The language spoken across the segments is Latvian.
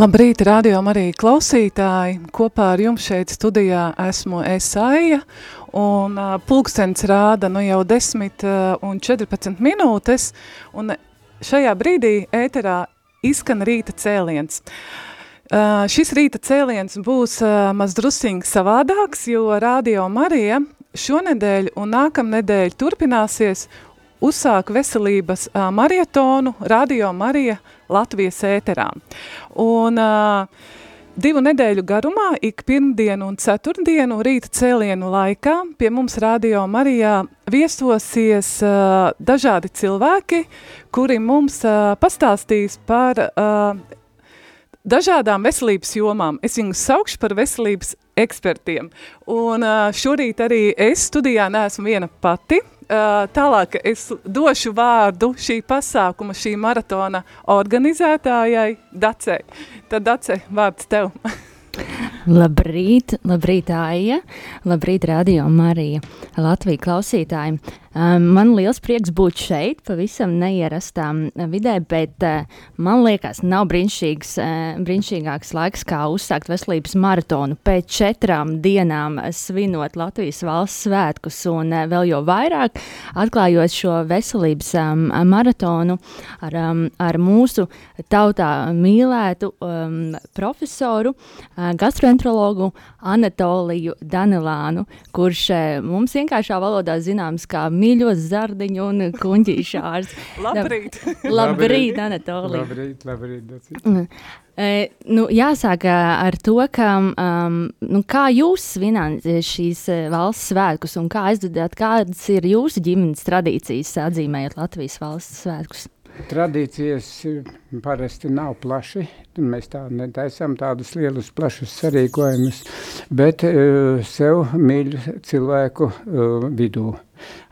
Labrīt, radio arī klausītāji. Kopā ar jums šeit studijā esmu Esaija, un uh, pulkstens rāda nu jau 10 uh, un 14 minūtes, un šajā brīdī ēterā izskan rīta cēliens. Uh, šis rīta cēliens būs uh, mazdrusīgi savādāks, jo Radio Marija šonedēļ un nākamnedēļ turpināsies uzsāk veselības uh, marietonu Radio Marija Latvijas ēterā. Un uh, divu nedēļu garumā, ik pirmdienu un ceturtdienu rīta cēlienu laikā pie mums Radio Marijā viesosies uh, dažādi cilvēki, kuri mums uh, pastāstīs par uh, dažādām veselības jomām. Es viņus saukšu par veselības ekspertiem. Un uh, šorīt arī es studijā neesmu viena pati, tālāk es došu vārdu šī pasākuma, šī maratona organizētājai Dacei. Tad Dace, vārds tev. labrīt, labrīt Aija, labrīt Radio Marija, Latvija klausītāji. Um, man liels prieks būt šeit, pavisam neierastā vidē, bet uh, man liekas, nav uh, brīnišķīgāks laiks, kā uzsākt veselības maratonu. Pēc četrām dienām svinot Latvijas valsts svētkus un vēl jau vairāk atklājot šo veselības um, maratonu ar, um, ar mūsu tautā mīlētu profesoru, gastroenterologu Anatoliju Danilānu, kurš mums vienkāršā valodā zināms kā mīļos zardiņu un kuņģīšārs. labrīt! labrīt, Anatolija! Labrīt, labrīt. E, nu, jāsāk ar to, ka, um, nu, kā jūs svināt šīs valsts svētkus un kā aizdodat, kādas ir jūsu ģimenes tradīcijas atzīmējot Latvijas valsts svētkus? Tradīcijas parasti nav plaši. Mēs tā netaisām tādus lielus, plašus sarīkojumus, bet uh, sev mīļu cilvēku uh, vidū.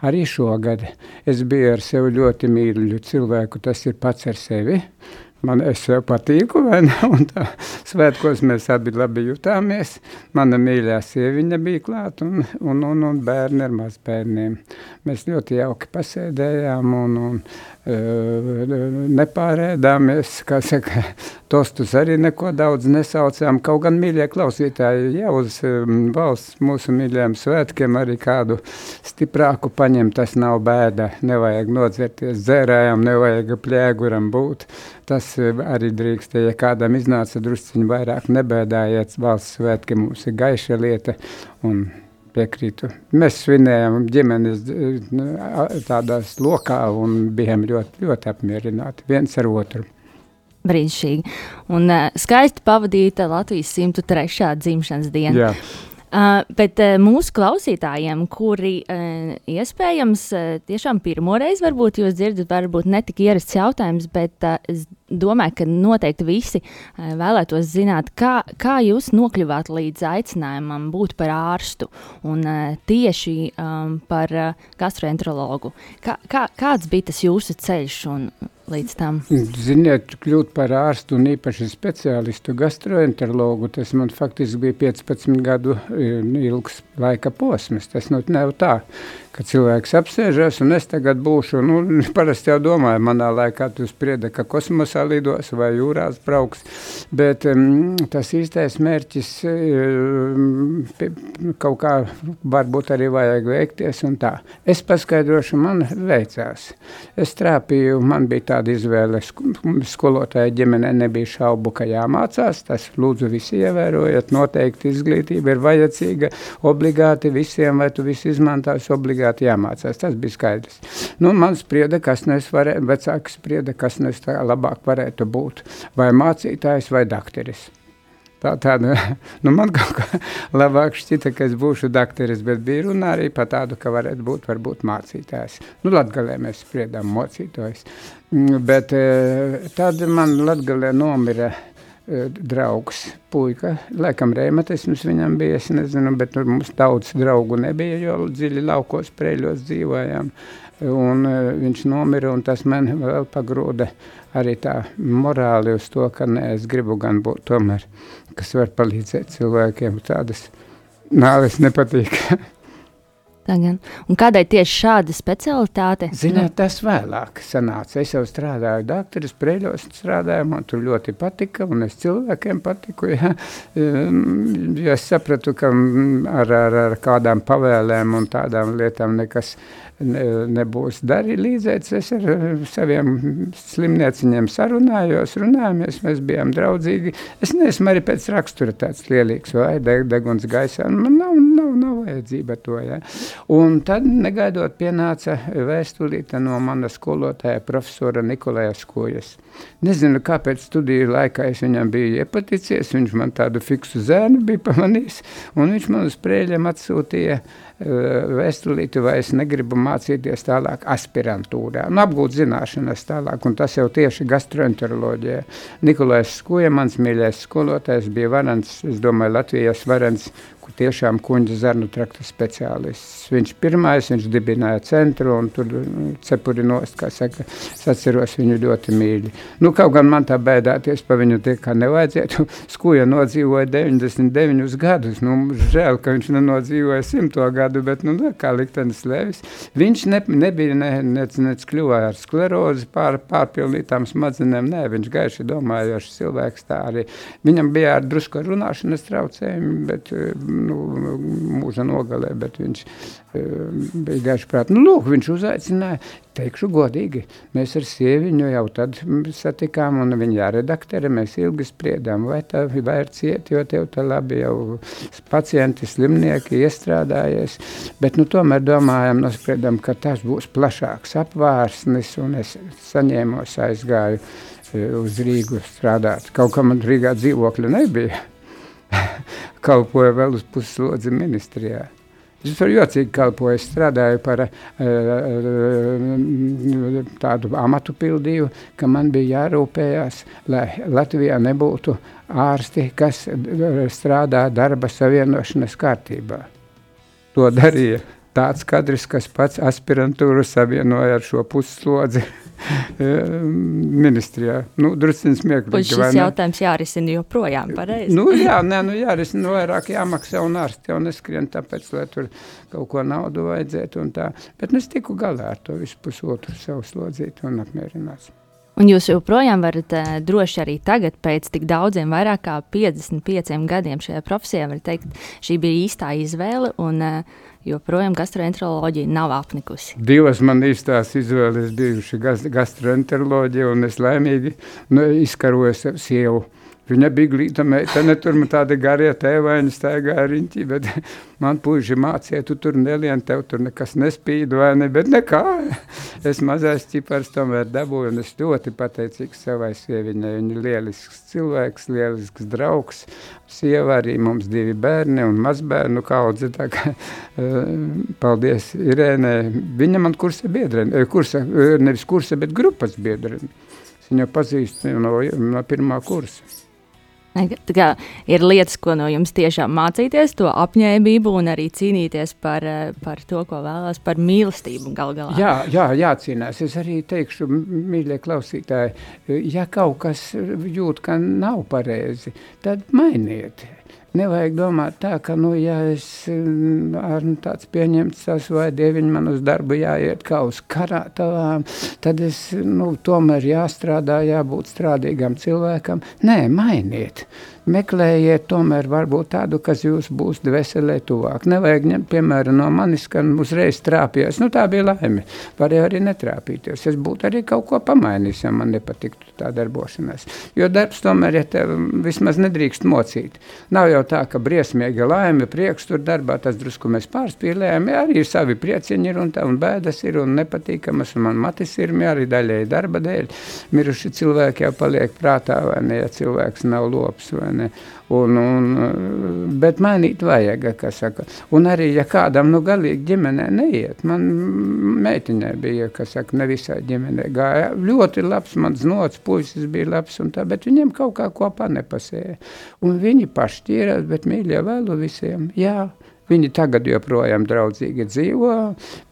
Arī šogad es biju ar sevi ļoti mīļu cilvēku, tas ir pats ar sevi. Man es sev patīku, vai ne? Un tā svētkos mēs abi labi jutāmies. Mana mīļā sieviņa bija klāt un, un, un, un bērni ar mazbērniem. Mēs ļoti jauki pasēdējām un, un nepārēdāmies, kā saka, tostus arī neko daudz nesaucām. Kaut gan mīļie klausītāji, ja uz valsts mūsu mīļajiem svētkiem arī kādu stiprāku paņem, tas nav bēda. Nevajag nodzerties dzērājām, nevajag plēguram būt. Tas arī drīkst, ja kādam iznāca drusciņi vairāk nebēdājiet, valsts svētki mums ir gaiša lieta un piekrītu. Mēs svinējām ģimenes tādās lokā un bijām ļoti, ļoti apmierināti viens ar otru. Brīnišķīgi. Un uh, skaisti pavadīta Latvijas 103. dzimšanas diena. Jā. Uh, bet uh, mūsu klausītājiem, kuri uh, iespējams uh, tiešām pirmoreiz varbūt jūs dzirdat, varbūt ne tik ierasts jautājums, bet uh, es domāju, ka noteikti visi uh, vēlētos zināt, kā, kā jūs nokļuvāt līdz aicinājumam būt par ārstu un uh, tieši um, par uh, gastroenterologu. Kā, kā, kāds bija tas jūsu ceļš un līdz tam? Ziniet, kļūt par ārstu un īpaši speciālistu gastroenterologu, tas man faktiski bija 15 gadu ilgs laika posms. Tas nu nav tā, ka cilvēks apsēžas un es tagad būšu, nu, parasti jau domāju, manā laikā tu sprieda, ka kosmosā lidos vai jūrās brauks, bet um, tas īstais mērķis um, kaut kā varbūt arī vajag veikties un tā. Es paskaidrošu, man veicās. Es trāpīju, man bija tāda izvēle, skolotāja ģimenē nebija šaubu, ka jāmācās, tas lūdzu visi ievērojat, noteikti izglītība ir vajadzīga, obligāti visiem, vai tu visu izmantāsi obligāti obligāti jāmācās. Tas bija skaidrs. Nu, man sprieda, kas no es varētu, vecāki sprieda, kas no es tā labāk varētu būt. Vai mācītājs vai dakteris. Tā, tāda, nu man kaut kā labāk šķita, ka es būšu dakteris, bet bija runa arī par tādu, ka varētu būt varbūt mācītājs. Nu, Latgalē mēs spriedām mocītājs. Mm, bet eh, tad man Latgalē nomira draugs, puika, laikam rēmatisms viņam bija, es nezinu, bet mums daudz draugu nebija, jo dziļi laukos preļos dzīvojām, un uh, viņš nomira, un tas man vēl pagrūda arī tā morāli uz to, ka ne, es gribu gan būt tomēr, kas var palīdzēt cilvēkiem, tādas nāves nepatīk. Tagad. Un kādai tieši šāda specialitāte? Ziniet, tas vēlāk sanāca. Es jau strādāju doktoras preļos, strādāju, man tur ļoti patika, un es cilvēkiem patiku, ja, ja es sapratu, ka ar, ar, ar kādām pavēlēm un tādām lietām nekas ne, nebūs darīt līdzēts. Es ar saviem slimnieciņiem sarunājos, runājāmies, mēs bijām draudzīgi. Es neesmu arī pēc rakstura tāds lielīgs vai deg, deguns gaisā. Man nav, nav, nav vajadzība to, ja. Un tad negaidot pienāca vēstulīte no mana skolotāja profesora Nikolāja Skojas. Nezinu, kāpēc studiju laikā es viņam biju iepaticies, viņš man tādu fiksu zēnu bija pamanījis, un viņš man uz prēļiem atsūtīja uh, vēstulīti, vai es negribu mācīties tālāk aspirantūrā, nu, apgūt zināšanas tālāk, un tas jau tieši gastroenteroloģijā. Nikolais Skuja, mans mīļais skolotājs, bija varants, es domāju, Latvijas varants kur tiešām kuģa zarnu trakta speciālists. Viņš pirmais, viņš dibināja centru un tur nu, cepuri nost, kā saka, es atceros viņu ļoti mīļi. Nu, kaut gan man tā bēdāties pa viņu tie, kā nevajadzētu, skuja nodzīvoja 99 gadus, nu, žēl, ka viņš nenodzīvoja simto gadu, bet, nu, kā liktenis levis, viņš ne, nebija, ne, nec, nec kļuva ar sklerozi pār, pārpilnītām smadzenēm, nē, viņš gaiši domājošs cilvēks tā arī. Viņam bija ar drusku runāšanas traucējumi, bet nu, mūža nogalē, bet viņš uh, bija gaiši prāt. Nu, lūk, viņš uzaicināja, teikšu godīgi, mēs ar sieviņu jau tad satikām un viņa jāredaktere, mēs ilgi spriedām, vai tā vērts iet, jo tev tā labi jau pacienti, slimnieki iestrādājies, bet nu tomēr domājam, nospriedam, ka tas būs plašāks apvārsnis un es saņēmos aizgāju uz Rīgu strādāt. Kaut man Rīgā dzīvokļa nebija. kalpoja vēl uz puslodzi ministrijā. Es tur jocīgi kalpoju, es strādāju par uh, tādu amatu pildīju, ka man bija jārūpējās, lai Latvijā nebūtu ārsti, kas strādā darba savienošanas kārtībā. To darīja tāds kadrs, kas pats aspirantūru savienoja ar šo pusslodzi. ministrijā. Nu, Drusciņš smieklīgi. Šis jautājums jārisina joprojām pareizi. nu, jā, nē, nu jārisina vairāk jāmaksā un ārsti jau neskrien tāpēc, lai tur kaut ko naudu vajadzētu un tā. Bet es tiku galā ar to visu pusotru savu slodzītu un apmierināts. Un jūs joprojām varat uh, droši arī tagad, pēc tik daudziem, vairāk kā 55 gadiem šajā profesijā, var teikt, šī bija īstā izvēle. Un, uh, joprojām gastroenteroloģija nav apnikusi. Divas man īstās izvēles bijuši gastroenteroloģija, un es laimīgi nu, izkaroju sev sievu. Viņa bija glīta meitene, tur man tāda garie tēvaini staigāja riņķī, bet man puiši mācīja, tu tur nelien, tev tur nekas nespīd vai ne, bet nekā. Es mazais ķipars tomēr dabūju un es ļoti pateicīgs savai sieviņai. Viņa lielisks cilvēks, lielisks draugs. Sieva arī mums divi bērni un mazbērnu kaudze. Tā kā, paldies Irēnē. Viņa man kursa biedrene, kursa, nevis kursa, bet grupas biedrene. Viņu pazīst no, no pirmā kursa. Kā, ir lietas, ko no jums tiešām mācīties, to apņēmību un arī cīnīties par, eh, par to, ko vēlās, par mīlestību gal galā. Jā, jā, jācīnās. Es arī teikšu, mīļie klausītāji, ja kaut kas jūt, ka nav pareizi, tad mainiet. Nevajag domāt tā, ka, nu, ja es ar nu, tāds pieņemts esmu vai dieviņu man uz darbu jāiet kā uz karātavām, tad es, nu, tomēr jāstrādā, jābūt strādīgam cilvēkam. Nē, mainiet meklējiet tomēr varbūt tādu, kas jūs būs dveselē tuvāk. Nevajag ņemt, piemēram, no manis, ka uzreiz trāpījās. Nu, tā bija laime. Varēja arī netrāpīties. Es būtu arī kaut ko pamainījis, ja man nepatiktu tā darbošanās. Jo darbs tomēr, ja tev vismaz nedrīkst mocīt. Nav jau tā, ka briesmīga laime, prieks tur darbā, tas drusku mēs pārspīlējam. Ja arī savi prieciņi ir un tā, un bēdas ir un nepatīkamas, un man matis ir arī daļēji darba dēļ. Miruši cilvēki jau paliek prātā, vai ne, ja cilvēks nav lops, vai ne. Un, un, bet mainīt vajag, kā saka. Un arī, ja kādam nu galīgi ģimenē neiet, man meitiņai bija, kas saka, nevisai ģimenē gāja. Ļoti labs mans nots, puisis bija labs un tā, bet viņiem kaut kā kopā nepasēja. Un viņi paši ķīrās, bet mīļie vēlu visiem, jā. Viņi tagad joprojām draudzīgi dzīvo.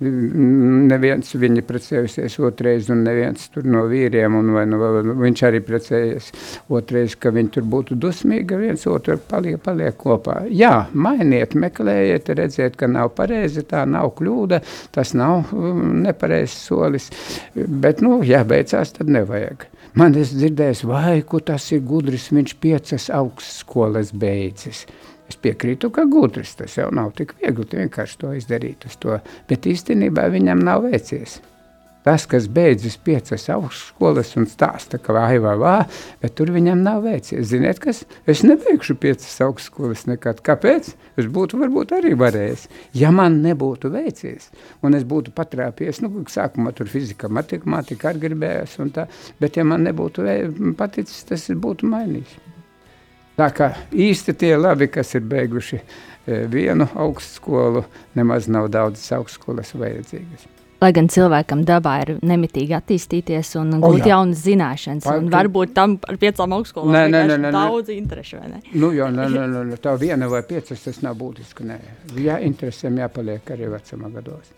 Neviens viņi precējusies otrais, un neviens tur no vīriem, un vai, nu, viņš arī precējies otrais, ka viņi tur būtu dusmīgi, viens otru paliek, paliek kopā. Jā, mainiet, meklējiet, redziet, ka nav pareizi, tā nav kļūda, tas nav um, nepareizs solis, bet, nu, ja beidzās, tad nevajag. Man es dzirdēju, vai, ku tas ir gudris, viņš piecas augstskolas beidzis. Es piekrītu, ka gudrs tas jau nav tik viegli vienkārši to izdarīt, to, bet īstenībā viņam nav veicies. Tas, kas beidzis piecas augstskolas un stāsta, ka vai vai vai, bet tur viņam nav veicies. Ziniet, kas? Es nebeigšu piecas augstskolas nekad. Kāpēc? Es būtu varbūt arī varējis. Ja man nebūtu veicies, un es būtu patrāpies, nu, sākumā tur fizika, matemātika arī gribējās un tā, bet ja man nebūtu paticis, tas būtu mainījis. Tā kā īsti tie labi, kas ir beiguši e, vienu augstskolu, nemaz nav daudzas augstskolas vajadzīgas. Lai gan cilvēkam dabā ir nemitīgi attīstīties un gūt oh, jaunas zināšanas, Pār, un varbūt tam ar piecām augstskolām ir daudz interešu. Nu, jo, ne, ne, ne, tā viena vai piecas tas nav būtiski. Nē. Jā, interesēm jāpaliek arī vecumā gados.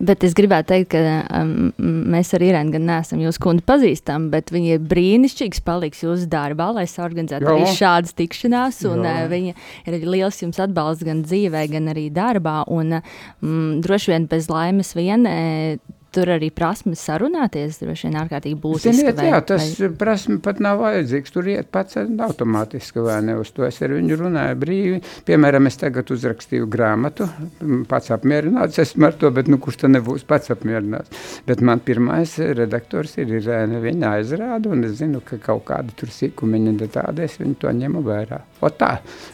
Bet es gribētu teikt, ka um, mēs ar Irēnu gan neesam jūsu kundi pazīstami, bet viņa ir brīnišķīgs paliks jūsu darbā, lai organizētu arī šādas tikšanās. Un, uh, viņa ir liels jums atbalsts gan dzīvē, gan arī darbā. Un, um, droši vien bez laimes vien tur arī prasme sarunāties droši vien ārkārtīgi būtiski. Ziniet, vai, jā, tas vai... prasme pat nav vajadzīgs. Tur iet pats automātiski vai ne uz to. Es ar viņu runāju brīvi. Piemēram, es tagad uzrakstīju grāmatu, pats apmierināts esmu ar to, bet nu, kurš tad nebūs pats apmierināts. Bet man pirmais redaktors ir Irēna. Viņa aizrāda un es zinu, ka kaut kāda tur sīkumiņa tāda, es viņu to ņemu vērā. O tā,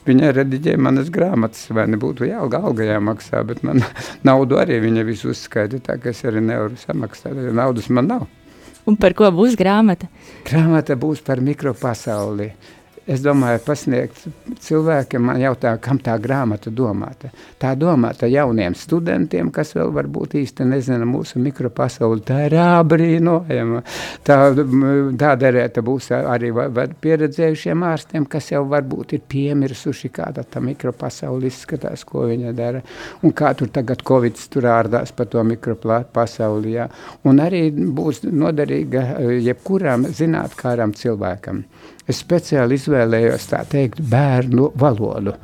viņa rediģē manas grāmatas, vai nebūtu jāalga alga jāmaksā, bet man naudu arī viņa visu uzskaita, tā ka es arī nevaru nevaru samaksāt. Naudas man nav. Un par ko būs grāmata? Grāmata būs par mikropasauli es domāju, pasniegt cilvēkiem, man jautā, kam tā grāmata domāta. Tā domāta jauniem studentiem, kas vēl varbūt īsti nezina mūsu mikropasauli. Tā ir ābrīnojama. Tā, tā derēta būs arī pieredzējušiem ārstiem, kas jau varbūt ir piemirsuši, kāda tā mikropasauli izskatās, ko viņa dara. Un kā tur tagad Covid tur ārdās pa to mikropasauli. Jā. Un arī būs noderīga jebkuram zinātkāram cilvēkam. Es speciāli izvēlējos tā teikt bērnu valodu.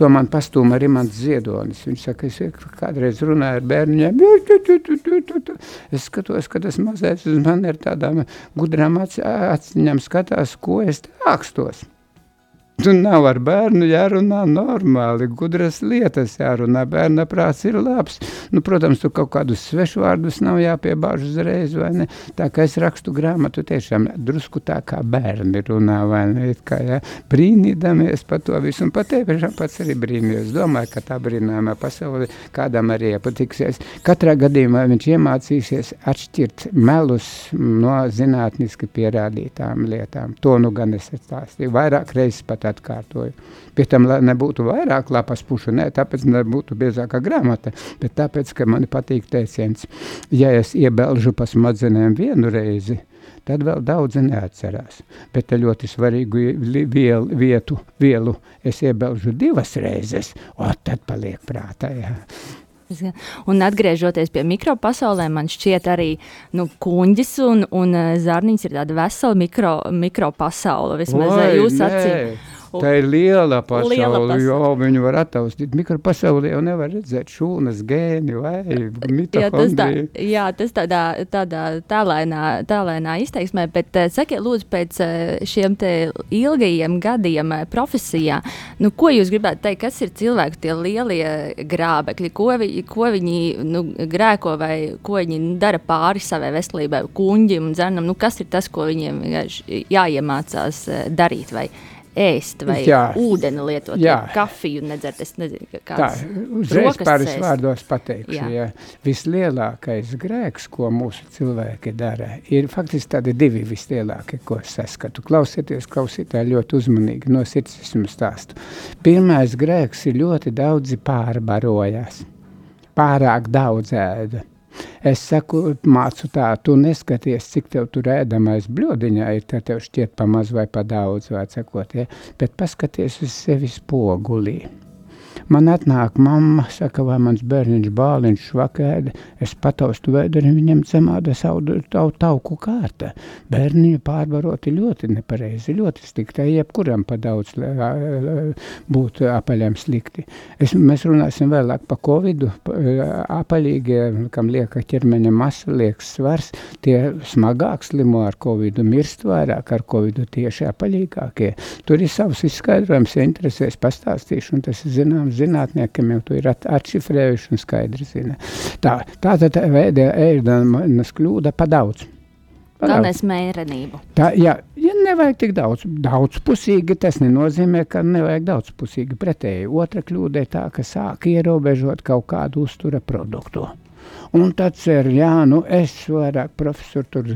To man pastūma arī mans ziedonis. Viņš saka, es kādreiz runāju ar bērniem. Es skatos, ka tas mazais uz mani ar tādām gudrām aciņām skatās, ko es tā Tu nav ar bērnu jārunā normāli, gudras lietas jārunā. Bērna prāts ir labs. Nu, protams, tu kaut kādus svešvārdus nav jāpiebāž uzreiz? Tā kā es rakstu grāmatu tiešām drusku tā kā bērni runā, ne? Kā, ja? Brīnīdamies par to visu, un pat tiešām pats arī brīnījos. Domāju, ka tā brīnājumā pasauli kādam arī patiksies. Katrā gadījumā viņš iemācīsies atšķirt melus no zinātniski pierādītām lietām. To nu gan es stāstīju. Vairāk reizes pat atkārtoju. Pie tam, lai nebūtu vairāk lapas pušu, ne tāpēc, ka nebūtu biezākā grāmata, bet tāpēc, ka man patīk teiciens, ja es iebelžu pa smadzenēm vienu reizi, tad vēl daudzi neatcerās. Bet te ļoti svarīgu vielu, vietu, vielu es iebelžu divas reizes, o tad paliek prātā, jā. Un atgriežoties pie mikropasaulē, man šķiet arī nu, kuģis un, un zārniņš ir tāda vesela mikro, mikropasaule. Vismaz Oi, jūs nē. Tā ir liela pasaule, Liela pasaule. jo viņu var attaustīt. Mikropasaulē jau nevar redzēt šūnas, gēni vai Jā, tas, tā, jā, tas tādā, tādā tālēnā, tālēnā izteiksmē, bet uh, sakiet, lūdzu, pēc uh, šiem te ilgajiem gadiem uh, profesijā, nu, ko jūs gribētu teikt, kas ir cilvēku tie lielie grābekļi, ko, vi, ko viņi nu, grēko vai ko viņi dara pāri savai veselībai, kuņģim un dzernam, nu, kas ir tas, ko viņiem jāiemācās darīt vai ēst vai Jā. ūdeni lietot, Jā. kafiju nedzert, es nezinu, Tā, kāds uzreiz brokas pāris ēst. vārdos pateikšu, Jā. ja vislielākais grēks, ko mūsu cilvēki dara, ir faktiski tādi divi vislielākie, ko es saskatu. Klausieties, klausītāji ļoti uzmanīgi no sirds esmu stāstu. Pirmais grēks ir ļoti daudzi pārbarojās, pārāk daudz ēda. Es saku, mācu tā, tu neskaties, cik tev tur ēdamais bļodiņā ir, tad tev šķiet pa maz vai pa daudz, vai sakot, ja? bet paskaties uz sevi spogulī. Man atnāk mamma, saka, vai mans bērniņš bāliņš švakēda, es pataustu vēderi, viņam cemāda savu tavu tauku kārta. Bērniņu pārbaroti ļoti nepareizi, ļoti slikti, jebkuram pa daudz būtu apaļiem slikti. Es, mēs runāsim vēlāk pa covidu, pa, apaļīgie, kam lieka ķermeņa masa, liekas svars, tie smagāk slimo ar covidu, mirst vairāk ar covidu tieši apaļīgākie. Tur ir savs izskaidrojums, ja interesēs pastāstīšu, un tas ir zināms zinātniekiem, jau to ir at atšifrējuši un skaidri zina. Tā, tā tad veida ēdanas kļūda. Pa daudz. galvenais mērenību. Tā, jā, ja nevajag tik daudz. Daudzpusīgi tas nenozīmē, ka nevajag daudzpusīgi. Pretēji, otra kļūda ir tā, ka sāk ierobežot kaut kādu uztura produktu. Un tad cer, jā, nu es vairāk profesoru tur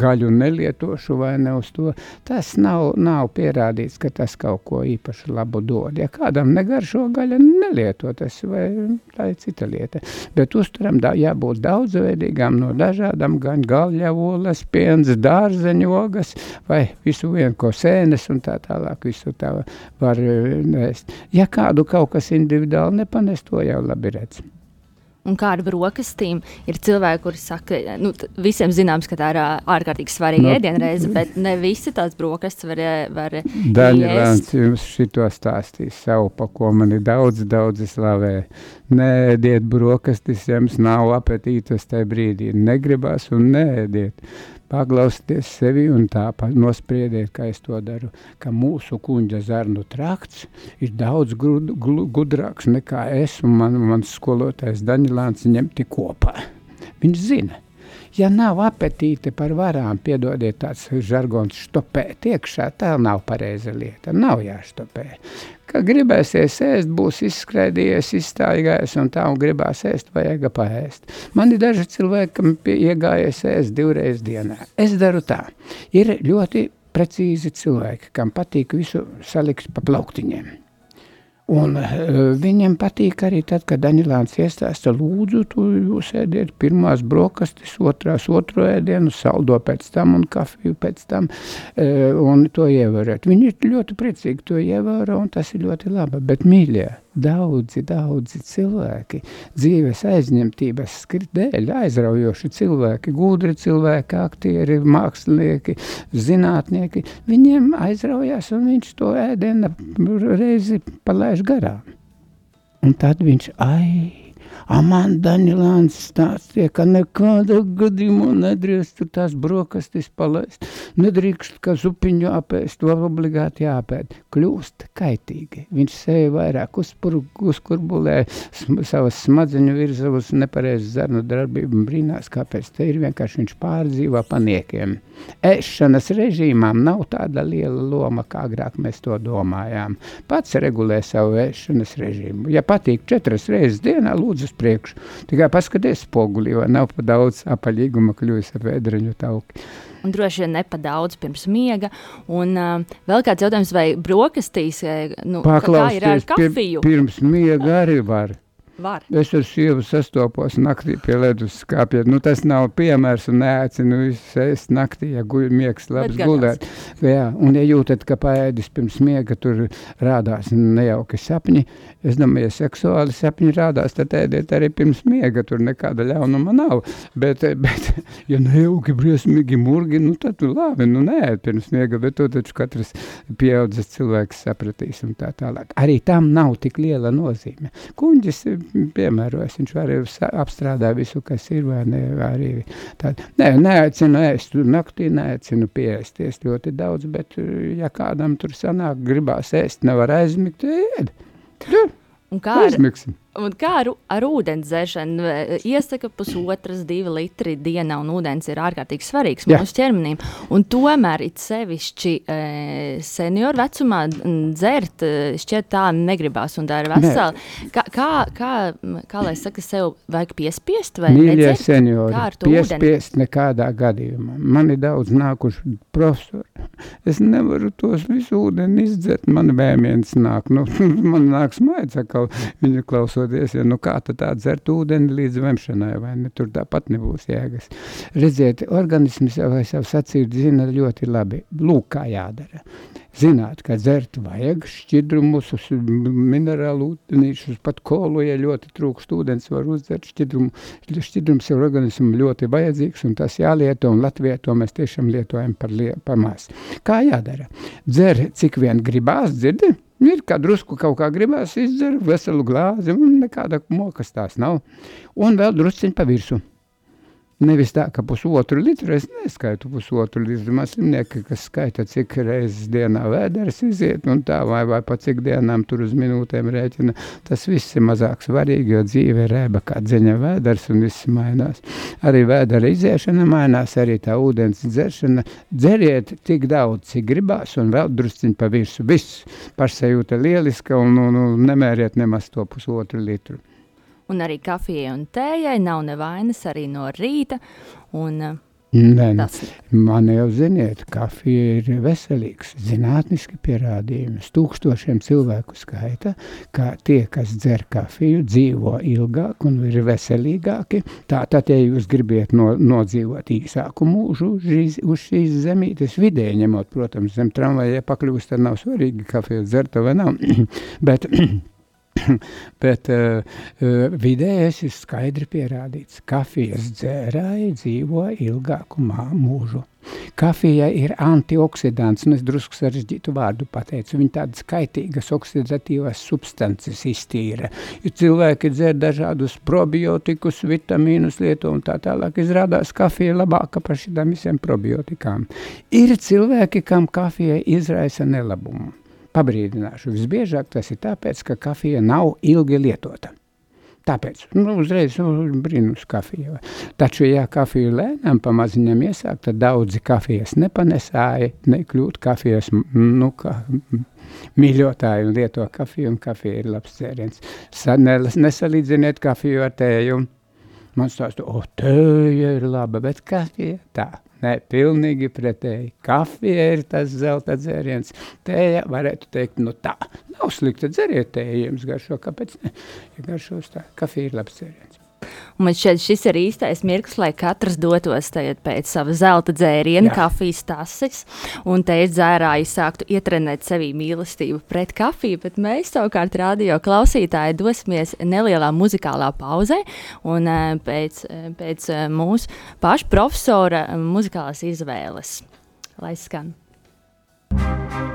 gaļu nelietošu vai ne uz to. Tas nav, nav pierādīts, ka tas kaut ko īpaši labu dod. Ja kādam negaršo gaļa, nelieto tas, vai tā ir cita lieta. Bet uzturam da, jābūt daudzveidīgām no dažādām, gan gaļavolas, piens, dārzeņogas vai visu vien, ko sēnes un tā tālāk visu tā var nēst. Ja kādu kaut kas individuāli nepanest, to jau labi redz. Un kā ar brokastīm, ir cilvēki, kuri saka, nu, t- visiem zināms, ka tā ir ārkārtīgi svarīga Nu, no, ēdienreize, bet ne visi tās brokastis var, var ēst. jums šito stāstīs savu, pa ko mani daudz, daudz slavē. Nēdiet brokastis, jums nav apetītas tajā brīdī. Negribas un nēdiet. Paklausieties sevi un tā nospriediet, kā es to daru, ka mūsu kuģa zarnu trakts ir daudz grud, gudrāks nekā es un man, mans skolotājs Daņelēns ņemti kopā. Viņš zina. Ja nav apetīte par varām, piedodiet, tāds žargons stopēt iekšā, tā nav pareiza lieta. Nav jāstopē. Kad gribēsies ēst, būs izskraidījies, izstājies un tā, un gribēs ēst, vajag paēst. Man ir daži cilvēki, kam iegājies ēst divreiz dienā. Es daru tā. Ir ļoti precīzi cilvēki, kam patīk visu salikt pa plauktiņiem. Un uh, viņiem patīk arī tad, kad Daņilāns iestāsta, lūdzu, tu jūs ēdiet pirmās brokastis, otrās otro ēdienu, saldo pēc tam un kafiju pēc tam, uh, un to ievērēt. Viņi ir ļoti priecīgi to ievēro, un tas ir ļoti labi, bet mīļie, daudzi, daudzi cilvēki dzīves aizņemtības dēļ, aizraujoši cilvēki, gudri cilvēki, aktieri, mākslinieki, zinātnieki, viņiem aizraujās, un viņš to ēdienu reizi palaiž garām. Un tad viņš, ai, A man Daņilāns stāstīja, ka nekādā gadījumā nedrīkst tās brokastis palaist. Nedrīkst, ka zupiņu apēst, to obligāti jāpēd. Kļūst kaitīgi. Viņš sevi vairāk uzkurbulē savas smadzeņu virzavus nepareizi zarnu darbību un brīnās, kāpēc te ir vienkārši viņš pārdzīvo paniekiem. Ēšanas režīmām nav tāda liela loma, kā agrāk mēs to domājām. Pats regulē savu ēšanas režīmu. Ja patīk četras reizes dienā, lūdzu priekšu. Tikai paskaties spogulī, vai nav pa daudz apaļīguma kļūst ar vēdreņu tauki. Un droši vien ne pa daudz pirms miega. Un uh, vēl kāds jautājums, vai brokastīs, nu, kā ir ar kafiju? Pir, pirms miega arī var. Var. Es ar sievu sastopos naktī pie leduskapja. Nu, tas nav piemērs un neaicinu ēst naktī, ja guļ, miegs labs gulēt. Jā, un ja jūtat, ka paēdis pirms miega tur rādās nejauki sapņi, es domāju, ja seksuāli sapņi rādās, tad ēdiet arī pirms miega, tur nekāda ļaunuma nav. Bet, bet ja nejauki briesmīgi murgi, nu tad tu labi, nu neēd pirms miega, bet to taču katrs pieaudzis cilvēks sapratīs un tā tālāk. Arī tam nav tik liela nozīme. Kuņģis piemērojas. Viņš arī apstrādā visu, kas ir, ne, arī tādu. Nē, neaicinu ēst, naktī neaicinu pieēsties ļoti daudz, bet ja kādam tur sanāk, gribās ēst, nevar aizmigt, ēd. Un kā ar, Aizmiksim. Un kā ar, ar ūdens dzeršanu? Iesaka pusotras, divi litri dienā, un ūdens ir ārkārtīgi svarīgs Jā. mūsu ķermenim. Un tomēr it sevišķi e, senioru vecumā dzert šķiet tā negribās, un tā ir vesela. Kā, kā, kā, kā lai saka, sev vajag piespiest vai Mīļie seniori, kā ar to piespiest ūdeni? nekādā gadījumā. Man ir daudz nākuši profesori. Es nevaru tos visu ūdeni izdzert, man vēmiens nāk. Nu, man nāk smaids atkal, viņa klausot klausoties, ja nu kā tad tā dzert ūdeni līdz vemšanai, vai ne, tur tāpat nebūs jēgas. Redziet, organisms jau savu sacītu zina ļoti labi. Lūk, kā jādara. Zināt, ka dzert vajag šķidrumus, minerālu ūdenīšus, pat kolu, ja ļoti trūkst ūdens, var uzdzert šķidrumu. Šķidrums ir organismam ļoti vajadzīgs, un tas jālieto, un Latvijā to mēs tiešām lietojam par, lie, par maz. Kā jādara? Dzer, cik vien gribās, dzirdi? Ir kā drusku kaut kā gribās izdzert veselu glāzi, un nekāda mokas tās nav. Un vēl drusciņ pa virsu. Nevis tā, ka pusotru litru es neskaitu pusotru litru. Man slimnieki, kas skaita, cik reizes dienā vēders iziet, un tā, vai, vai pa cik dienām tur uz minūtēm rēķina, tas viss ir mazāk svarīgi, jo dzīve ir rēba kā dzeņa vēders, un viss mainās. Arī vēdera iziešana mainās, arī tā ūdens dzeršana. Dzeriet tik daudz, cik gribās, un vēl drusciņ pa visu. Viss pašsajūta lieliska, un, un, un nemēriet nemaz to pusotru litru un arī kafijai un tējai nav nevainas arī no rīta. Un, uh, Nē, nu, tas... man jau ziniet, kafija ir veselīgs, zinātniski pierādījums. Tūkstošiem cilvēku skaita, ka tie, kas dzer kafiju, dzīvo ilgāk un ir veselīgāki. Tātad, ja jūs gribiet no, nodzīvot īsāku mūžu šīs, uz šīs zemītes, vidēji ņemot, protams, zem tramvaja pakļūst, tad nav svarīgi kafiju dzerta vai nav. Bet Bet uh, vidējais ir skaidri pierādīts. Kafijas dzērāji dzīvo ilgāku mūžu. Kafija ir antioksidants, un es drusku sarežģītu vārdu pateicu. Viņa tādas kaitīgas oksidatīvas substances iztīra. Ja cilvēki dzer dažādus probiotikus, vitamīnus lieto un tā tālāk, izrādās kafija labāka par šitām visiem probiotikām. Ir cilvēki, kam kafija izraisa nelabumu pabrīdināšu. Visbiežāk tas ir tāpēc, ka kafija nav ilgi lietota. Tāpēc nu, uzreiz nu, brīnums kafija. Taču, ja kafiju lēnām pamaziņam iesāk, tad daudzi kafijas nepanesāja, nekļūt kafijas, nu, kā mīļotāji un lieto kafiju, un kafija ir labs dzēriens. Sa, ne, nesalīdziniet kafiju ar tēju. Man stāsta, o, tēja ir laba, bet kafija tā. Nē, pilnīgi pretēji. Kafija ir tas zelta dzēriens. Tēja varētu teikt, nu tā, nav slikta dzeriet tēju, jums garšo, kāpēc ne? Ja garšos tā, kafija ir labs dzēriens. Man šķiet, šis ir īstais mirklis, lai katrs dotos pēc sava zelta dzēriena, Jā. kafijas tases, un te dzērāji sāktu ietrenēt sevī mīlestību pret kafiju, bet mēs savukārt radio klausītāji dosimies nelielā muzikālā pauzē, un eh, pēc, eh, pēc eh, mūsu paša profesora muzikālās izvēles. Lai skan! thank you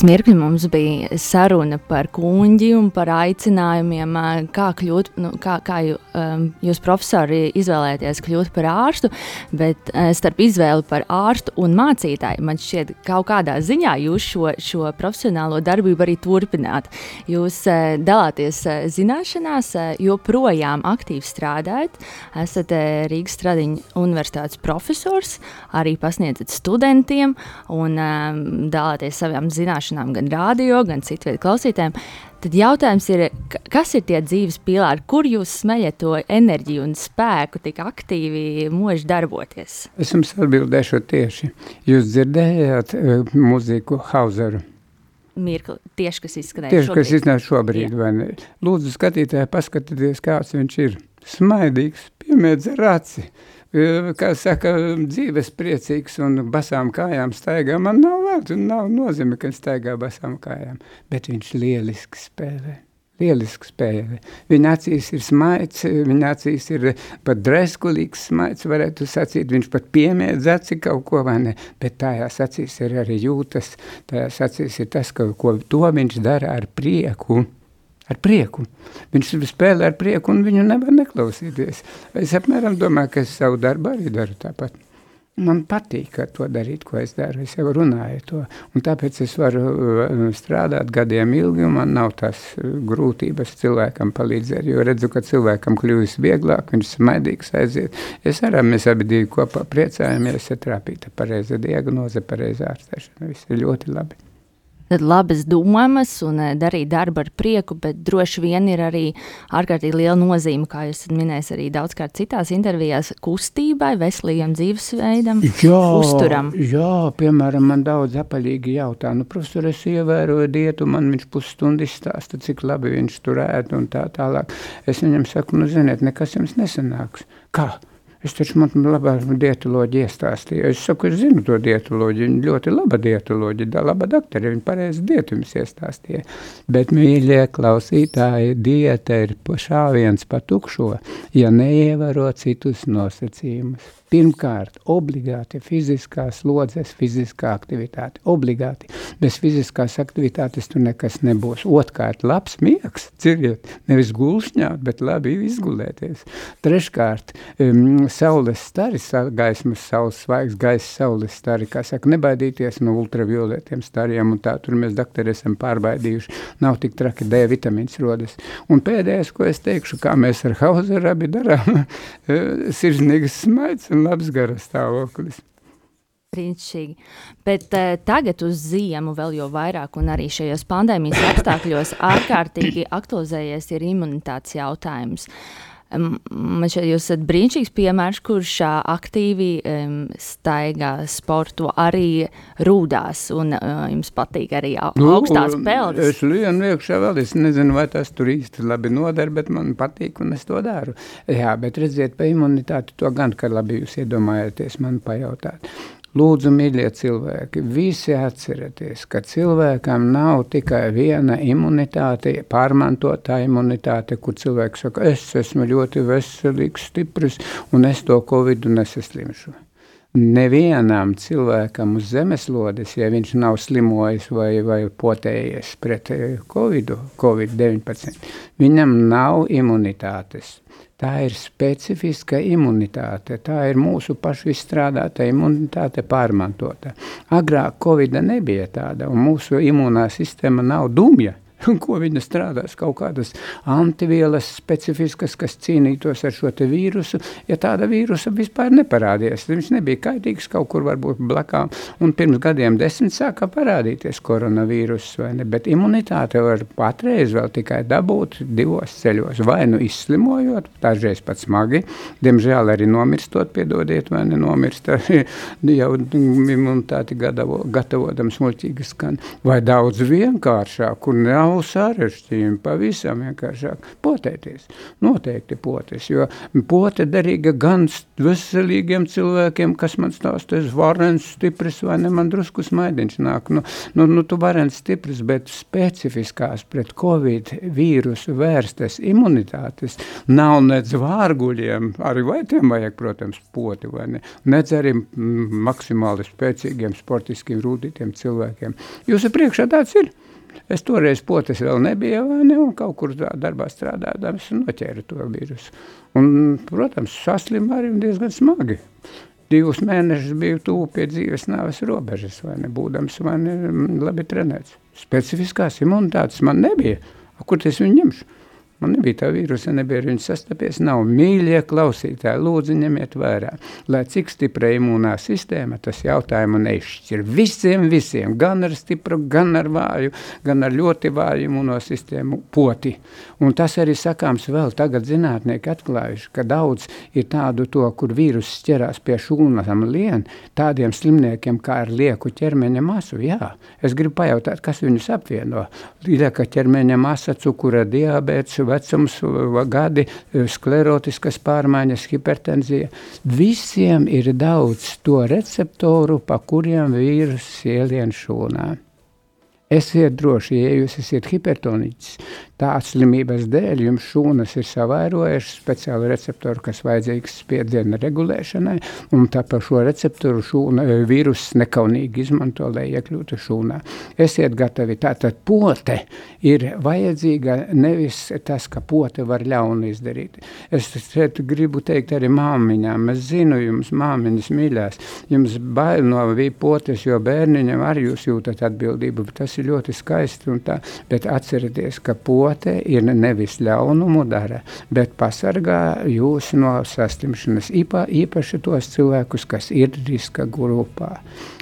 Pirms mirkļa mums bija saruna par kuģi un par aicinājumiem, kā, kļūt, nu, kā, kā jū, jūs, profesori, izvēlēties kļūt par ārstu. Bet starp izvēli par ārstu un mācītāju, man šķiet, kaut kādā ziņā jūs šo, šo profesionālo darbību arī turpināt. Jūs dalāties zināšanās, joprojām aktīvi strādājat. Esat Rīgas Stradiņa universitātes profesors, arī pasniedzat studentiem un dalāties savām zināšanām zināšanām, gan radio, gan citu veidu klausītājiem. Tad jautājums ir, kas ir tie dzīves pīlāri, kur jūs smeļat to enerģiju un spēku tik aktīvi mūžīgi darboties? Es jums atbildēšu tieši. Jūs dzirdējāt uh, mūziku Hauseru? Mirkli, tieši kas izskanēja tieši, šobrīd. kas izskanēja šobrīd, Jā. vai ne? Lūdzu, skatītāji, paskatieties, kāds viņš ir. Smaidīgs, piemēdz ar aci. Uh, kā saka, dzīves priecīgs un basām kājām staigā. Man nav vārdu, nav nozīme, ka viņš staigā basām kājām, bet viņš lieliski spēlē. Lieliski spēle. Viņa acīs ir smaids, viņa acīs ir pat dreskulīgs smaids, varētu sacīt, viņš pat piemiedz aci kaut ko, vai ne, bet tajās acīs ir arī jūtas, tajās acīs ir tas, ka, ko to viņš dara ar prieku ar prieku. Viņš spēlē ar prieku, un viņu nevar neklausīties. Es apmēram domāju, ka es savu darbu arī daru tāpat. Man patīk to darīt, ko es daru. Es jau runāju to. Un tāpēc es varu uh, strādāt gadiem ilgi, un man nav tās uh, grūtības cilvēkam palīdzēt. Jo redzu, ka cilvēkam kļūst vieglāk, viņš smaidīgs aiziet. Es arī mēs abi divi kopā priecājamies, ja trāpīta pareiza diagnoze, pareiza ārstēšana. Viss ir ļoti labi tad labas domas un eh, darīt darbu ar prieku, bet droši vien ir arī ārkārtīgi liela nozīme, kā jūs minējāt arī daudzkārt citās intervijās, kustībai, veselīgam dzīvesveidam, jā, uzturam. Jā, piemēram, man daudz apaļīgi jautā, nu, profesor, es ievēroju dietu, man viņš pusstundu izstāsta, cik labi viņš tur ēd un tā tālāk. Es viņam saku, nu, ziniet, nekas jums nesanāks. Kā? Es taču man labāk dietoloģiju iestāstīju. Es saku, es zinu to dietoloģiju, viņa ļoti laba dietoloģija, da, laba doktori, viņa pareizi dietu jums iestāstīja. Bet, mīļie klausītāji, dieta ir šāviens pa tukšo, ja neievēro citus nosacījumus. Pirmkārt, obligāti fiziskās lodzes, fiziskā aktivitāte. Obligāti. Bez fiziskās aktivitātes tur nekas nebūs. Otkārt, labs miegs, dzirdiet, nevis gulšņāt, bet labi izgulēties. Treškārt, um, saules stari, gaismas saules svaigs, gaisa saules stari, kā saka, nebaidīties no ultravioletiem stariem, un tā tur mēs doktori esam pārbaidījuši. Nav tik traki D vitamīns rodas. Un pēdējais, ko es teikšu, kā mēs ar Hauseru abi darām, sirsnīgas smaids un un labs garas stāvoklis. Brīnišķīgi. Bet uh, tagad uz ziemu vēl jau vairāk, un arī šajos pandēmijas apstākļos ārkārtīgi aktualizējies ir imunitātes jautājums. Uh, Man šeit jūs esat brīnišķīgs piemērs, kurš aktīvi um, staigā, sporto, arī rūdās, un uh, jums patīk arī nu, augstās peldes. Es lienu iekšā vēl, es nezinu, vai tas tur īsti labi noder, bet man patīk, un es to daru. Jā, bet redziet, pa imunitāti to gan, ka labi jūs iedomājaties man pajautāt. Lūdzu, mīļie cilvēki, visi atcerieties, ka cilvēkam nav tikai viena imunitāte, pārmantotā imunitāte, kur cilvēks saka, es esmu ļoti veselīgs, stiprs, un es to covidu nesaslimšu. Nevienam cilvēkam uz zemeslodes, ja viņš nav slimojis vai, vai potējies pret COVID-19, COVID viņam nav imunitātes. Tā ir specifiska imunitāte, tā ir mūsu pašu izstrādāta imunitāte pārmantota. Agrāk Covid nebija tāda, un mūsu imunā sistēma nav dumja. Ko viņa strādās? Kaut kādas antivielas specifiskas, kas cīnītos ar šo vīrusu. Ja tāda vīrusa vispār neparādījās, viņš nebija kaitīgs kaut kur varbūt blakām. Un pirms gadiem desmit sāka parādīties koronavīrus, vai ne? Bet imunitāte var patreiz vēl tikai dabūt divos ceļos. Vai nu izslimojot, dažreiz pat smagi, diemžēl arī nomirstot, piedodiet, vai nenomirst arī jau imunitāti gatavo, gatavotams muļķīgi skan. Vai daudz vienkāršāk, kur nav nav sarežģījumi, pavisam vienkāršāk potēties. Noteikti potes, jo pote derīga gan veselīgiem cilvēkiem, kas man stāsta, es varens stipris vai ne, man drusku smaidiņš nāk. Nu, nu, nu tu varens stipris, bet specifiskās pret Covid vīrusu vērstas imunitātes nav nedz vārguļiem, arī vai tiem vajag, protams, poti vai ne, nedz arī maksimāli spēcīgiem sportiskiem rūtītiem cilvēkiem. Jūsu priekšā tāds ir. Es toreiz potes vēl nebija, vai ne, un kaut kur darbā strādādams noķēru to vīrusu. Un, protams, saslimu arī diezgan smagi. Divus mēnešus biju tuvu pie dzīves nāves robežas, vai ne, būdams vai ne, labi trenēts. Specifiskās imunitātes man nebija. Kur es viņu ņemšu? Man nebija tā vīrusa, nebija ar viņu sastapies. Nav mīļie klausītāji, lūdzu, ņemiet vērā, lai cik stipra imūnā sistēma, tas jautājumu neizšķir. Visiem, visiem, gan ar stipru, gan ar vāju, gan ar ļoti vāju imūno sistēmu poti. Un tas arī sakāms vēl tagad zinātnieki atklājuši, ka daudz ir tādu to, kur vīrus ķerās pie šūnām lien, tādiem slimniekiem kā ar lieku ķermeņa masu. Jā, es gribu pajautāt, kas viņus apvieno. Lieka ķermeņa masa, cukura diabēts, vecums, gadi, sklerotiskas pārmaiņas, hipertenzija. Visiem ir daudz to receptoru, pa kuriem vīrus ielien šūnā. Esiet droši, ja jūs esat hipertoniķis, Tās slimības dēļ jums šūnas ir savairojušas speciālu receptoru, kas vajadzīgs spiedziena regulēšanai, un tāpēc šo receptoru šūna, e, vīruss nekaunīgi izmanto, lai iekļūtu šūnā. Esiet gatavi. Tātad pote ir vajadzīga nevis tas, ka pote var ļaunu izdarīt. Es šeit gribu teikt arī māmiņām. Es zinu jums, māmiņas mīļās, jums bail no potes, jo bērniņam arī jūs jūtat atbildību, tas ir ļoti skaisti un tā, bet atcerieties, ka pote dote ir nevis ļaunumu dara, bet pasargā jūs no saslimšanas, īpa, īpaši tos cilvēkus, kas ir riska grupā.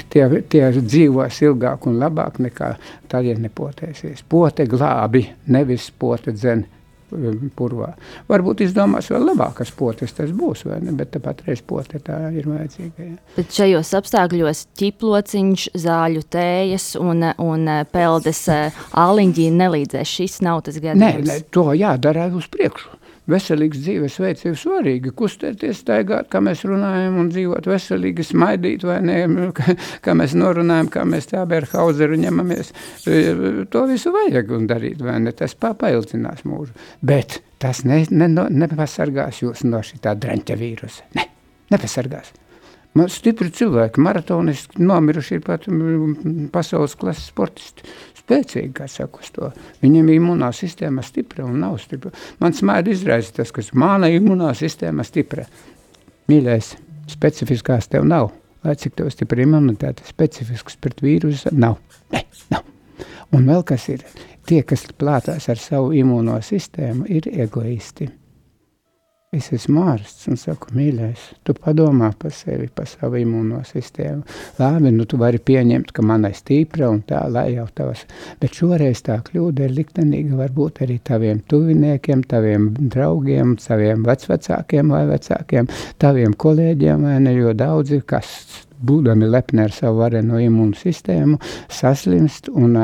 Tie, tie dzīvos ilgāk un labāk nekā tad, ja nepotēsies. Pote glābi, nevis pote dzen purvā. Varbūt izdomās vēl labākas potes, tas būs, ne, bet patreiz pote tā ir vajadzīga. Ja. Bet šajos apstākļos ķiplociņš, zāļu tējas un, un peldes āliņģi nelīdzēs. Šis nav tas gadījums. Nē, nē, to jādara uz priekšu veselīgs dzīvesveids ir svarīgi. Kustēties, staigāt, kā mēs runājam, un dzīvot veselīgi, smaidīt, vai ne, kā, kā mēs norunājam, kā mēs tā Berhauseru ņemamies. To visu vajag un darīt, vai ne? Tas papaildzinās mūžu. Bet tas ne, ne, nepasargās jūs no šī tā draņķa vīrusa. Ne, nepasargās. Man stipri cilvēki, maratonisti, nomiruši ir pat pasaules klases sportisti spēcīgi, kā saka, uz to. Viņam imunā sistēma stipra un nav stipra. Man smēda izraisa tas, ka mana imunā sistēma stipra. Mīļais, specifiskās tev nav. Lai cik tev stipra imunitāte, specifisks pret vīrusu nav. Ne, nav. Un vēl kas ir, tie, kas plātās ar savu imuno sistēmu, ir egoisti. Es esmu ārsts un saku, mīļais, tu padomā par sevi, par savu imūno sistēmu. Labi, nu tu vari pieņemt, ka man ir stipra un tā, lai jau tavas. Bet šoreiz tā kļūda ir liktenīga varbūt arī taviem tuviniekiem, taviem draugiem, saviem vecvecākiem vai vecākiem, taviem kolēģiem, vai ne, jo daudzi, kas būdami lepni ar savu vareno imūnu sistēmu, saslimst un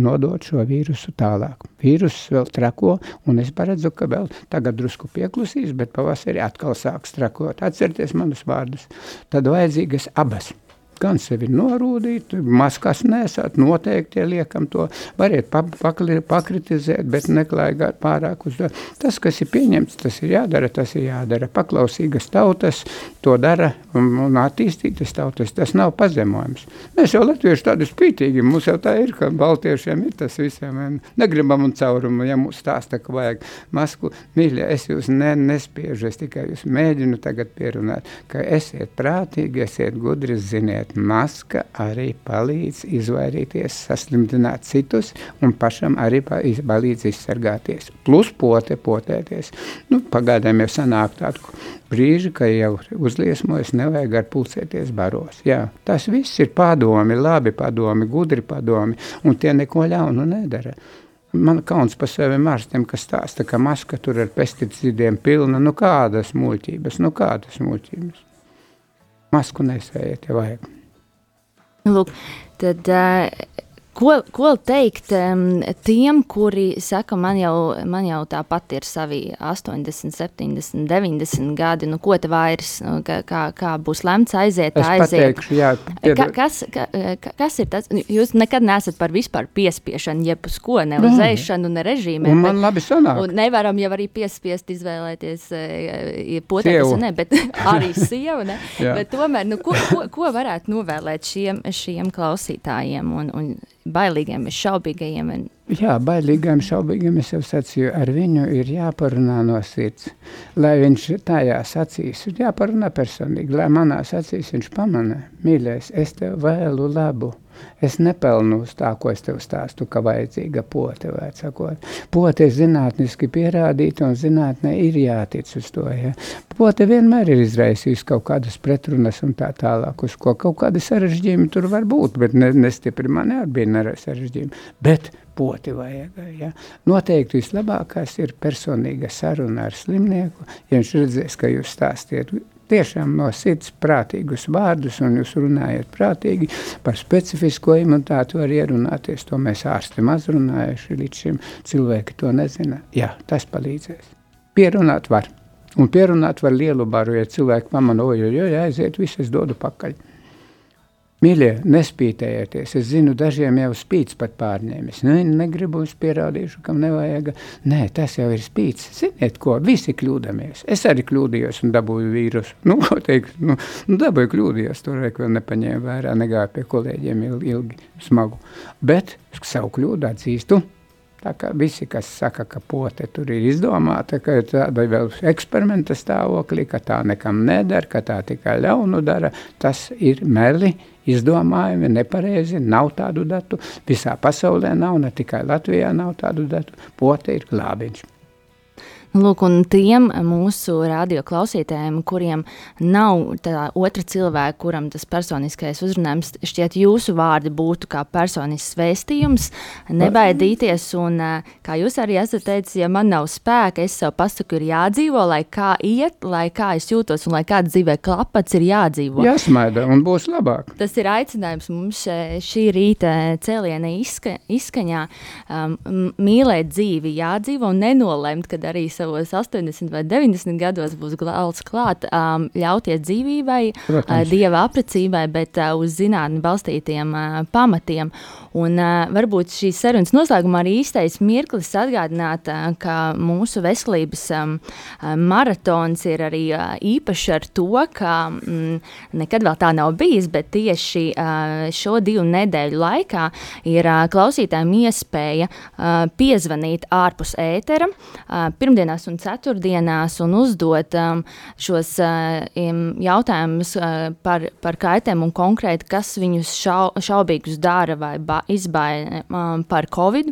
nodot šo vīrusu tālāk. Vīruss vēl trako, un es paredzu, ka vēl tagad drusku pieklusīs, bet pavasarī atkal sāks trakot. Atcerieties manus vārdus. Tad vajadzīgas abas gan sevi norūdīt, maskas nesāt, noteikti liekam to, variet pakritizēt, bet neklaigāt pārāk uz to. Tas, kas ir pieņemts, tas ir jādara, tas ir jādara. Paklausīgas tautas to dara un, un attīstītas tautas, tas nav pazemojums. Mēs jau latvieši tādi spītīgi, mums jau tā ir, ka baltiešiem ir tas visiem, negribam un caurumu, ja mums stāsta, ka vajag masku, mīļa, es jūs ne, nespiežu, es tikai jūs mēģinu tagad pierunāt, ka esiet prātīgi, esiet gudri, ziniet, bet maska arī palīdz izvairīties, saslimtināt citus un pašam arī palīdz izsargāties. Plus pote, potēties. Nu, pagaidām jau sanāk tādu brīži, ka jau uzliesmojas, nevajag ar pulcēties baros. Jā, tas viss ir padomi, labi padomi, gudri padomi, un tie neko ļaunu nedara. Man kauns par sevi ārstiem, kas stāsta, ka maska tur ar pesticīdiem pilna. Nu kādas muļķības, nu kādas muļķības. Masku nesējiet, ja vajag. Lūk, tad uh, Ko, ko teikt um, tiem, kuri saka, man jau, man jau tāpat ir savi 80, 70, 90 gadi, nu ko te vairs, nu, kā, kā, kā būs lemts aiziet, es aiziet. Pateikšu, jā, pied... ka, kas, ka, kas ir tas? Jūs nekad neesat par vispār piespiešanu, jeb uz ko, ne uz ēšanu, ne režīmiem. Un man labi sanāk. Un nevaram jau arī piespiest izvēlēties, ja potēties, ne, bet arī sievu, ne. bet tomēr, nu, ko, ko, ko varētu novēlēt šiem, šiem klausītājiem un, un bailīgiem, šaubīgajiem. Un... Jā, bailīgiem, šaubīgiem es jau sacīju, ar viņu ir jāparunā no sirds. Lai viņš tajās acīs, ir jāparunā personīgi, lai manās acīs viņš pamanā, mīļais, es tev vēlu labu. Es nepelnu uz tā, ko es tev stāstu, ka vajadzīga pote, vai sakot. Pote ir zinātniski pierādīta, un zinātnē ir jātic uz to. Ja. Pote vienmēr ir izraisījusi kaut kādas pretrunas un tā tālāk, uz ko kaut kādi sarežģījumi tur var būt, bet ne, nestipri man arī bija sarežģījumi. Bet poti vajag. Ja. Noteikti vislabākais ir personīga saruna ar slimnieku, ja viņš redzēs, ka jūs stāstiet tiešām no sirds prātīgus vārdus, un jūs runājat prātīgi par specifisko imunitāti, var ierunāties. To mēs ārsti maz runājuši līdz šim. Cilvēki to nezina. Jā, tas palīdzēs. Pierunāt var. Un pierunāt var lielu baru, ja cilvēki pamana, oj, oj, aiziet, visu es dodu pakaļ. Mīļie, nespītējieties. Es zinu, dažiem jau spīts pat pārņēmis. Nu, negribu es pierādīšu, kam nevajag. Nē, tas jau ir spīts. Ziniet, ko visi kļūdāmies. Es arī kļūdījos un dabūju vīrusu. Nu, ko teikt, nu, nu dabūju kļūdījos. Tur vēl nepaņēmu vērā, negāju pie kolēģiem ilgi, ilgi smagu. Bet savu kļūdu atzīstu. Tā kā visi, kas saka, ka pote tur ir izdomāta, ka tāda vēl eksperimenta stāvoklī, ka tā nekam nedara, ka tā tikai ļaunu dara, tas ir meli izdomājumi, nepareizi, nav tādu datu. Visā pasaulē nav, ne tikai Latvijā nav tādu datu. Pote ir glābiņš. Lūk, un tiem mūsu radio klausītājiem, kuriem nav tā otra cilvēka, kuram tas personiskais uzrunājums, šķiet, jūsu vārdi būtu kā personisks vēstījums, nebaidīties. Un, kā jūs arī esat teicis, ja man nav spēka, es sev pasaku, ir jādzīvo, lai kā iet, lai kā es jūtos un lai kāda dzīvē klapats ir jādzīvo. Jāsmaida un būs labāk. Tas ir aicinājums mums šī rīta cēliena izska, izskaņā um, mīlēt dzīvi, jādzīvo un nenolemt, kad arī savos 80 vai 90 gados būs galds klāt, um, ļauties dzīvībai, Protams. uh, dieva aprecībai, bet uh, uz zinātni balstītiem uh, pamatiem. Un uh, varbūt šīs sarunas noslēgumā arī īstais mirklis atgādināt, uh, ka mūsu veselības um, maratons ir arī uh, īpašs ar to, ka mm, nekad vēl tā nav bijis, bet tieši uh, šo divu nedēļu laikā ir uh, klausītājiem iespēja uh, piezvanīt ārpus ētera uh, pirmdienās un ceturtdienās un uzdot um, šos uh, jautājumus uh, par, par kaitēm un konkrēti, kas viņus šau, šaubīgus dara vai ba izbaida um, par covid.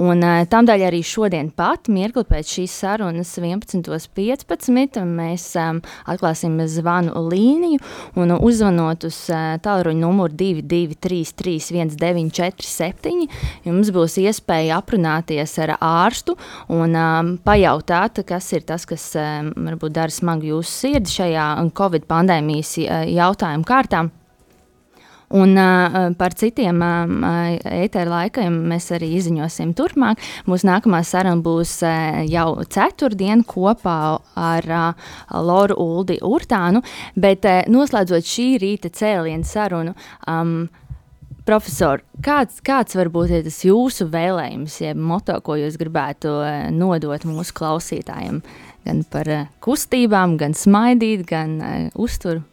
Un, uh, Tādēļ arī šodien pat, mirkli pēc šīs sarunas 11.15. mēs um, atklāsim zvanu līniju un uzzvanot uz uh, tālruņa numuru 223 1947. Jums būs iespēja aprunāties ar ārstu un um, pajautāt, kas ir tas, kas um, varbūt dara smagu jūsu sirdi šajā Covid pandēmijas uh, jautājumu kārtā. Un uh, par citiem uh, ēteru laikiem mēs arī izziņosim turpmāk. Mūsu nākamā saruna būs uh, jau ceturtdien kopā ar uh, Loru Uldi Urtānu, bet uh, noslēdzot šī rīta cēlienu sarunu, um, Profesor, kāds, kāds varbūt ir tas jūsu vēlējums, jeb moto, ko jūs gribētu nodot mūsu klausītājiem? Gan par kustībām, gan smaidīt, gan uzturu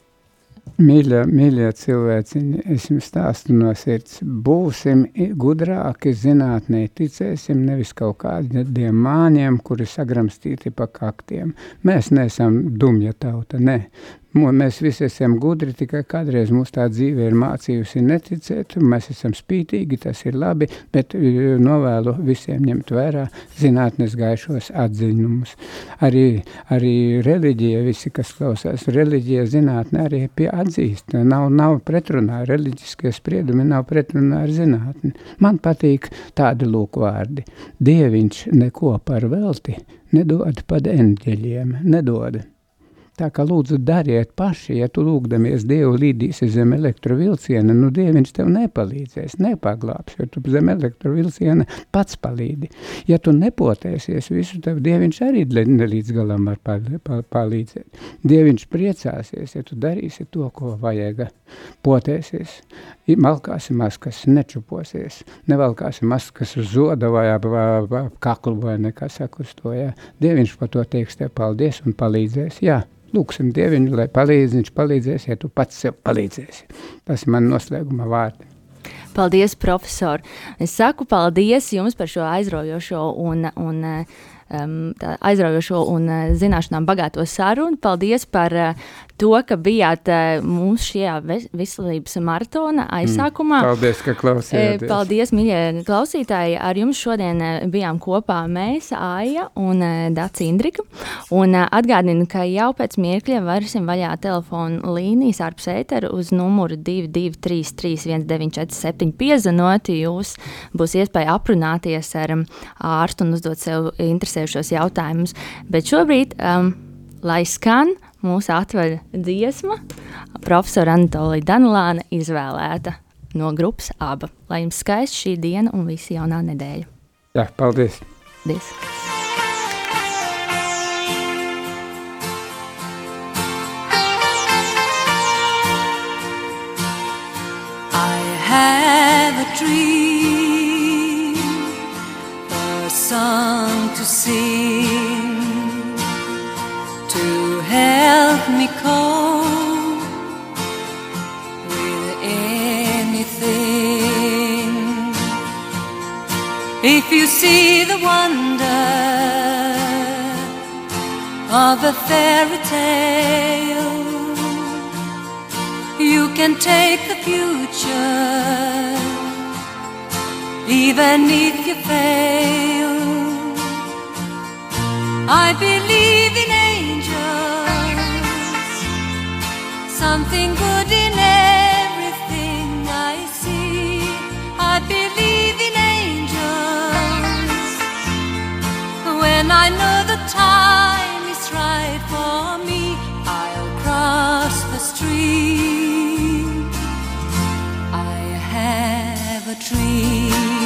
Mīļie, mīļie cilvēci, es jums stāstu no sirds. Būsim gudrāki zinātnē, ticēsim nevis kaut kādiem māņiem, kuri sagramstīti pa kaktiem. Mēs neesam dumja tauta, ne. Mēs visi esam gudri, tikai kādreiz mūsu tā dzīve ir mācījusi neticēt, mēs esam spītīgi, tas ir labi, bet novēlu visiem ņemt vērā zinātnes gaišos atziņumus. Arī, arī reliģija, visi, kas klausās, reliģija zinātne arī pie atzīst, nav, nav pretrunā, reliģiskie spriedumi nav pretrunā ar zinātni. Man patīk tādi lūk vārdi. Dieviņš neko par velti nedod pad eņģeļiem, nedod. Tā kā lūdzu dariet paši, ja tu lūgdamies Dievu līdīsi zem elektrovilciena, nu Dieviņš tev nepalīdzēs, nepaglāps, jo tu zem elektrovilciena pats palīdi. Ja tu nepotēsies visu, tev Dieviņš arī nelīdz galam var palīdzēt. Dieviņš priecāsies, ja tu darīsi to, ko vajag. Potēsies, malkāsi maskas, nečuposies, nevalkāsi maskas uz zoda vai ap, ap, ap kaklu vai nekā saka uz to, jā. Dieviņš par to teiks tev paldies un palīdzēs, jā. Lūksim Dieviņu, lai palīdz, viņš palīdzēs, ja tu pats sev palīdzēsi. Tas ir man noslēguma vārdi. Paldies, profesor! Es saku paldies jums par šo aizraujošo un, un um, aizraujošo un uh, zināšanām bagāto sarunu. Paldies par uh, to, ka bijāt uh, mūsu šajā veselības maratona aizsākumā. Mm, paldies, ka klausījāties. Paldies, mīļie klausītāji. Ar jums šodien bijām kopā mēs, Aija un Dats Indrika. Un atgādinu, ka jau pēc mirkļa varēsim vaļā telefonu līnijas ar psēteru uz numuru 2233197 piezanot. Jūs būs iespēja aprunāties ar ārstu un uzdot sev interesējušos jautājumus. Bet šobrīd, um, lai skan mūsu atveļa dziesma, profesora Anatolija Danilāna izvēlēta no grupas aba. Lai jums skaisti šī diena un visi jaunā nedēļa. Jā, paldies! Paldies! I have a dream, a song to sing help me cope with anything. If you see the wonder of a fairy tale, you can take the future, even if you fail. I believe in something good in everything I see. I believe in angels when I know the time is right for me. I'll cross the stream. I have a dream.